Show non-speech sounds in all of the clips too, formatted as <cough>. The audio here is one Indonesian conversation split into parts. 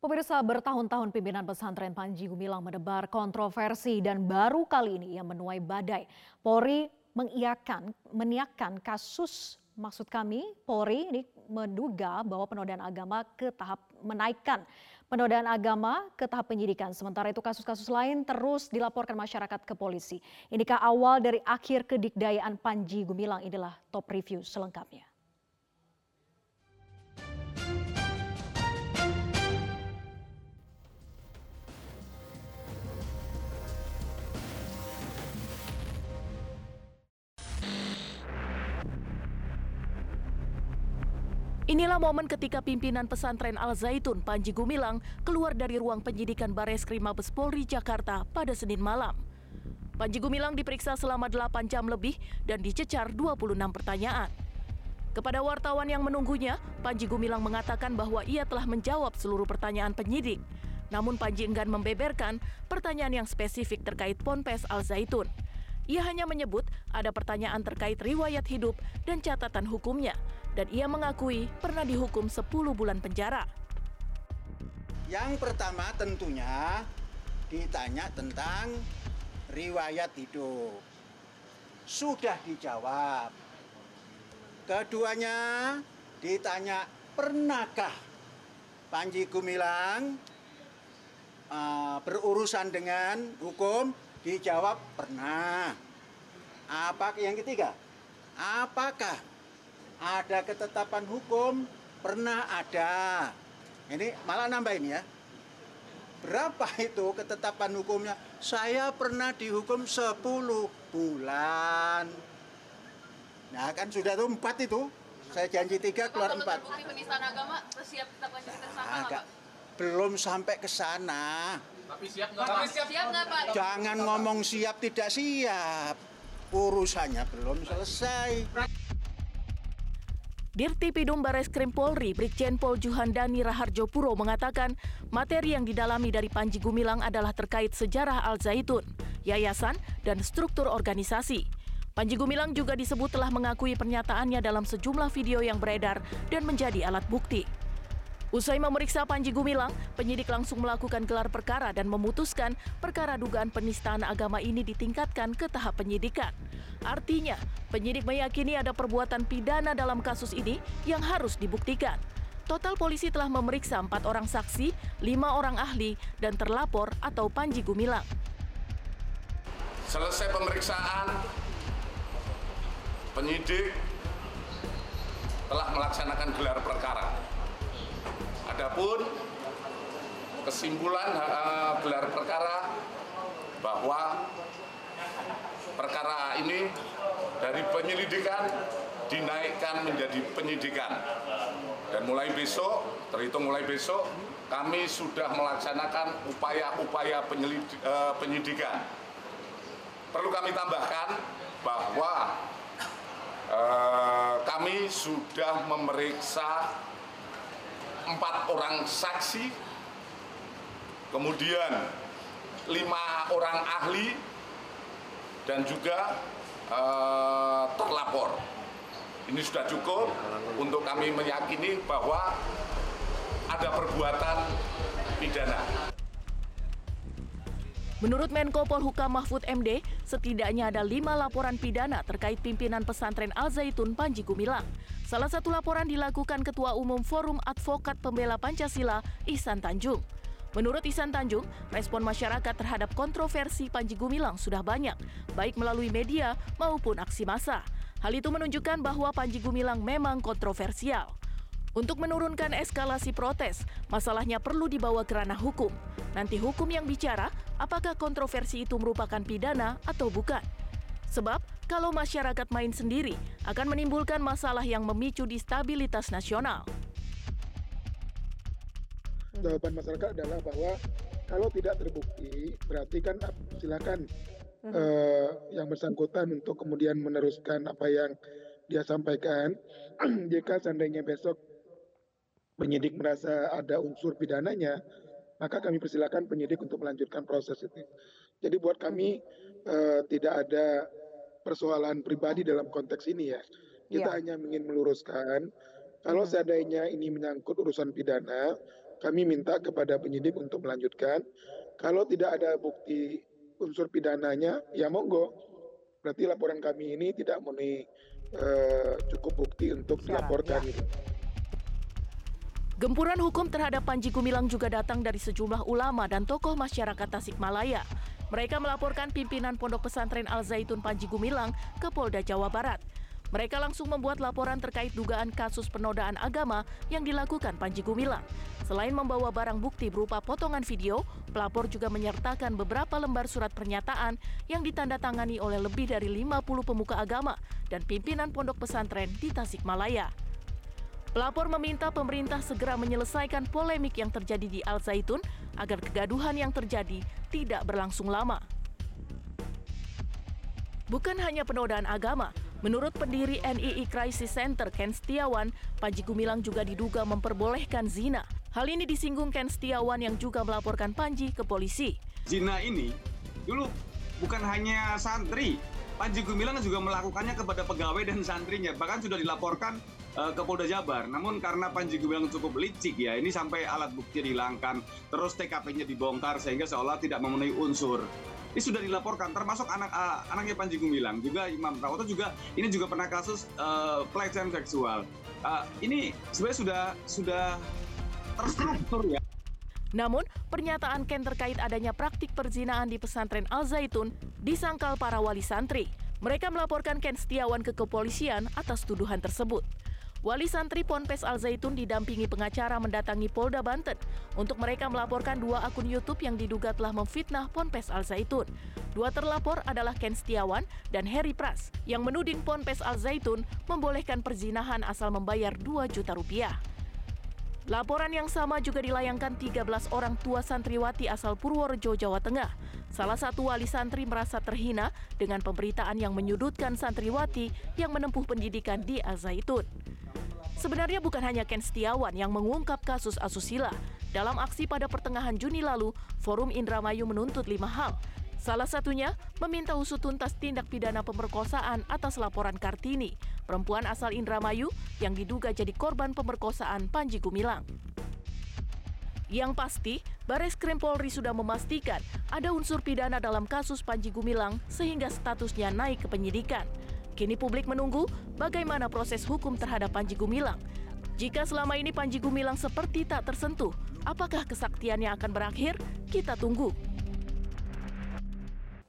Pemirsa bertahun-tahun pimpinan pesantren Panji Gumilang menebar kontroversi dan baru kali ini ia menuai badai. Polri mengiakan, meniakan kasus maksud kami Polri ini menduga bahwa penodaan agama ke tahap menaikkan penodaan agama ke tahap penyidikan. Sementara itu kasus-kasus lain terus dilaporkan masyarakat ke polisi. Inikah awal dari akhir kedikdayaan Panji Gumilang inilah top review selengkapnya. Inilah momen ketika pimpinan pesantren Al Zaitun Panji Gumilang keluar dari ruang penyidikan Bareskrim Mabes Polri Jakarta pada Senin malam. Panji Gumilang diperiksa selama 8 jam lebih dan dicecar 26 pertanyaan. Kepada wartawan yang menunggunya, Panji Gumilang mengatakan bahwa ia telah menjawab seluruh pertanyaan penyidik. Namun Panji enggan membeberkan pertanyaan yang spesifik terkait Ponpes Al Zaitun. Ia hanya menyebut ada pertanyaan terkait riwayat hidup dan catatan hukumnya, dan ia mengakui pernah dihukum 10 bulan penjara. Yang pertama tentunya ditanya tentang riwayat hidup. Sudah dijawab. Keduanya ditanya pernahkah Panji Gumilang uh, berurusan dengan hukum? Dijawab pernah. Apa yang ketiga? Apakah ada ketetapan hukum pernah ada. Ini malah nambah ini ya. Berapa itu ketetapan hukumnya? Saya pernah dihukum 10 bulan. Nah kan sudah tuh empat itu. Saya janji tiga keluar empat. Penistaan agama siap Agak, belum sampai ke sana. Tapi siap nggak Pak? Siap nggak Pak? Jangan ngomong siap tidak siap. Urusannya belum selesai. Dirtipidum Bareskrim Polri, Brigjen Pol Juhandani Raharjo Puro mengatakan materi yang didalami dari Panji Gumilang adalah terkait sejarah Al Zaitun, yayasan, dan struktur organisasi. Panji Gumilang juga disebut telah mengakui pernyataannya dalam sejumlah video yang beredar dan menjadi alat bukti. Usai memeriksa Panji Gumilang, penyidik langsung melakukan gelar perkara dan memutuskan perkara dugaan penistaan agama ini ditingkatkan ke tahap penyidikan. Artinya, penyidik meyakini ada perbuatan pidana dalam kasus ini yang harus dibuktikan. Total polisi telah memeriksa empat orang saksi, lima orang ahli, dan terlapor atau Panji Gumilang. Selesai pemeriksaan, penyidik telah melaksanakan gelar perkara Adapun kesimpulan gelar perkara bahwa perkara ini dari penyelidikan dinaikkan menjadi penyidikan. Dan mulai besok terhitung mulai besok kami sudah melaksanakan upaya-upaya uh, penyidikan. Perlu kami tambahkan bahwa uh, kami sudah memeriksa empat orang saksi, kemudian lima orang ahli, dan juga uh, terlapor. Ini sudah cukup untuk kami meyakini bahwa ada perbuatan pidana. Menurut Menko Polhukam Mahfud MD, setidaknya ada lima laporan pidana terkait pimpinan pesantren Al Zaitun Panji Gumilang. Salah satu laporan dilakukan Ketua Umum Forum Advokat Pembela Pancasila, Ihsan Tanjung. Menurut Ihsan Tanjung, respon masyarakat terhadap kontroversi Panji Gumilang sudah banyak, baik melalui media maupun aksi massa. Hal itu menunjukkan bahwa Panji Gumilang memang kontroversial. Untuk menurunkan eskalasi protes, masalahnya perlu dibawa ke ranah hukum. Nanti hukum yang bicara apakah kontroversi itu merupakan pidana atau bukan. Sebab kalau masyarakat main sendiri akan menimbulkan masalah yang memicu distabilitas nasional. Jawaban masyarakat adalah bahwa kalau tidak terbukti berarti kan silakan hmm. uh, yang bersangkutan untuk kemudian meneruskan apa yang dia sampaikan. <clears throat> Jika seandainya besok penyidik merasa ada unsur pidananya, maka kami persilakan penyidik untuk melanjutkan proses itu. Jadi buat kami uh, tidak ada persoalan pribadi dalam konteks ini ya. Kita ya. hanya ingin meluruskan kalau hmm. seandainya ini menyangkut urusan pidana, kami minta kepada penyidik untuk melanjutkan. Kalau tidak ada bukti unsur pidananya, ya monggo. Berarti laporan kami ini tidak memenuhi uh, cukup bukti untuk dilaporkan. Gitu. Gempuran hukum terhadap Panji Gumilang juga datang dari sejumlah ulama dan tokoh masyarakat Tasikmalaya. Mereka melaporkan pimpinan Pondok Pesantren Al Zaitun Panji Gumilang ke Polda Jawa Barat. Mereka langsung membuat laporan terkait dugaan kasus penodaan agama yang dilakukan Panji Gumilang. Selain membawa barang bukti berupa potongan video, pelapor juga menyertakan beberapa lembar surat pernyataan yang ditandatangani oleh lebih dari 50 pemuka agama dan pimpinan pondok pesantren di Tasikmalaya. Pelapor meminta pemerintah segera menyelesaikan polemik yang terjadi di Al Zaitun agar kegaduhan yang terjadi tidak berlangsung lama. Bukan hanya penodaan agama, menurut pendiri NII Crisis Center Ken Setiawan, Panji Gumilang juga diduga memperbolehkan zina. Hal ini disinggung Ken Setiawan yang juga melaporkan Panji ke polisi. Zina ini dulu bukan hanya santri, Panji Gumilang juga melakukannya kepada pegawai dan santrinya, bahkan sudah dilaporkan uh, ke Polda Jabar. Namun karena Panji Gumilang cukup licik ya, ini sampai alat bukti dihilangkan, terus TKP-nya dibongkar sehingga seolah tidak memenuhi unsur. Ini sudah dilaporkan, termasuk anak uh, anaknya Panji Gumilang, juga Imam Prawoto juga ini juga pernah kasus uh, pelecehan seksual. Uh, ini sebenarnya sudah sudah terstruktur ya. Namun, pernyataan Ken terkait adanya praktik perzinaan di pesantren Al Zaitun disangkal para wali santri. Mereka melaporkan Ken Setiawan ke kepolisian atas tuduhan tersebut. Wali santri Ponpes Al Zaitun didampingi pengacara mendatangi Polda Banten untuk mereka melaporkan dua akun YouTube yang diduga telah memfitnah Ponpes Al Zaitun. Dua terlapor adalah Ken Setiawan dan Harry Pras yang menuding Ponpes Al Zaitun membolehkan perzinahan asal membayar 2 juta rupiah. Laporan yang sama juga dilayangkan 13 orang tua santriwati asal Purworejo, Jawa Tengah. Salah satu wali santri merasa terhina dengan pemberitaan yang menyudutkan santriwati yang menempuh pendidikan di Al Zaitun. Sebenarnya bukan hanya Ken Setiawan yang mengungkap kasus asusila. Dalam aksi pada pertengahan Juni lalu, Forum Indramayu menuntut lima hal. Salah satunya meminta usut tuntas tindak pidana pemerkosaan atas laporan Kartini, perempuan asal Indramayu yang diduga jadi korban pemerkosaan Panji Gumilang. Yang pasti, Bares Krim Polri sudah memastikan ada unsur pidana dalam kasus Panji Gumilang sehingga statusnya naik ke penyidikan. Kini publik menunggu bagaimana proses hukum terhadap Panji Gumilang. Jika selama ini Panji Gumilang seperti tak tersentuh, apakah kesaktiannya akan berakhir? Kita tunggu.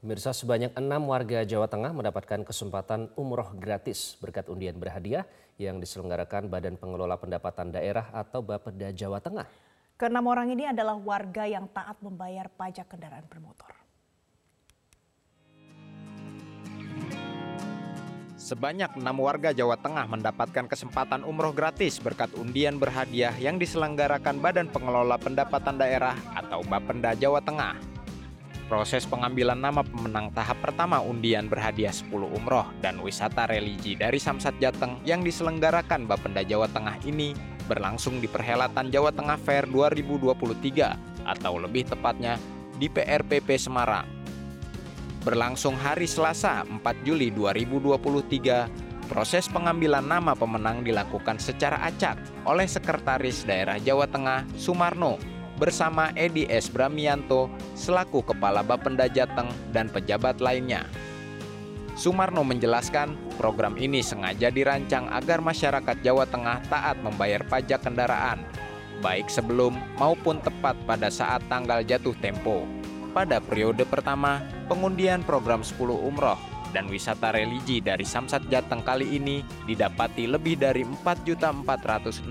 Pemirsa sebanyak enam warga Jawa Tengah mendapatkan kesempatan umroh gratis berkat undian berhadiah yang diselenggarakan Badan Pengelola Pendapatan Daerah atau Bapeda Jawa Tengah. Keenam orang ini adalah warga yang taat membayar pajak kendaraan bermotor. Sebanyak enam warga Jawa Tengah mendapatkan kesempatan umroh gratis berkat undian berhadiah yang diselenggarakan Badan Pengelola Pendapatan Daerah atau Bapenda Jawa Tengah. Proses pengambilan nama pemenang tahap pertama undian berhadiah 10 umroh dan wisata religi dari Samsat Jateng yang diselenggarakan Bapenda Jawa Tengah ini berlangsung di Perhelatan Jawa Tengah Fair 2023 atau lebih tepatnya di PRPP Semarang berlangsung hari Selasa 4 Juli 2023, proses pengambilan nama pemenang dilakukan secara acak oleh Sekretaris Daerah Jawa Tengah Sumarno bersama Edi S. Bramianto selaku Kepala Bapenda Jateng dan pejabat lainnya. Sumarno menjelaskan program ini sengaja dirancang agar masyarakat Jawa Tengah taat membayar pajak kendaraan, baik sebelum maupun tepat pada saat tanggal jatuh tempo pada periode pertama pengundian program 10 umroh dan wisata religi dari Samsat Jateng kali ini didapati lebih dari 4.461.000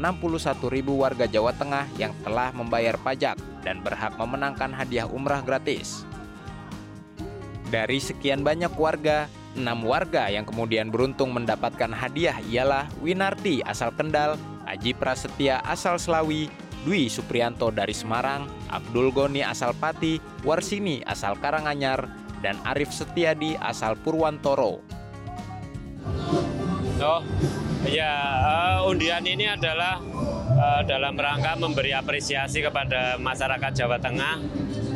warga Jawa Tengah yang telah membayar pajak dan berhak memenangkan hadiah umrah gratis. Dari sekian banyak warga, enam warga yang kemudian beruntung mendapatkan hadiah ialah Winarti asal Kendal, Aji Prasetya asal Selawi, Dwi Suprianto dari Semarang, Abdul Goni asal Pati, Warsini asal Karanganyar, dan Arif Setiadi asal Purwantoro. Oh, ya uh, undian ini adalah uh, dalam rangka memberi apresiasi kepada masyarakat Jawa Tengah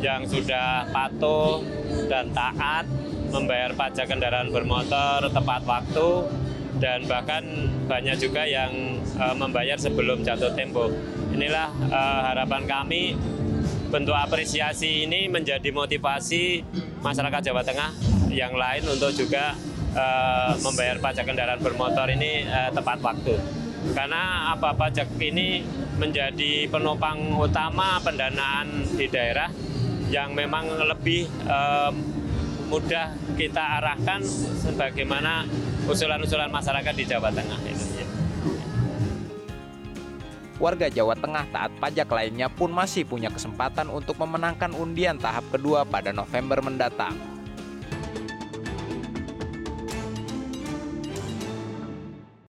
yang sudah patuh dan taat membayar pajak kendaraan bermotor tepat waktu dan bahkan banyak juga yang uh, membayar sebelum jatuh tempo. Inilah uh, harapan kami bentuk apresiasi ini menjadi motivasi masyarakat Jawa Tengah yang lain untuk juga uh, membayar pajak kendaraan bermotor ini uh, tepat waktu. Karena apa pajak ini menjadi penopang utama pendanaan di daerah yang memang lebih uh, mudah kita arahkan sebagaimana usulan-usulan masyarakat di Jawa Tengah. Itu. Warga Jawa Tengah taat pajak lainnya pun masih punya kesempatan untuk memenangkan undian tahap kedua pada November mendatang.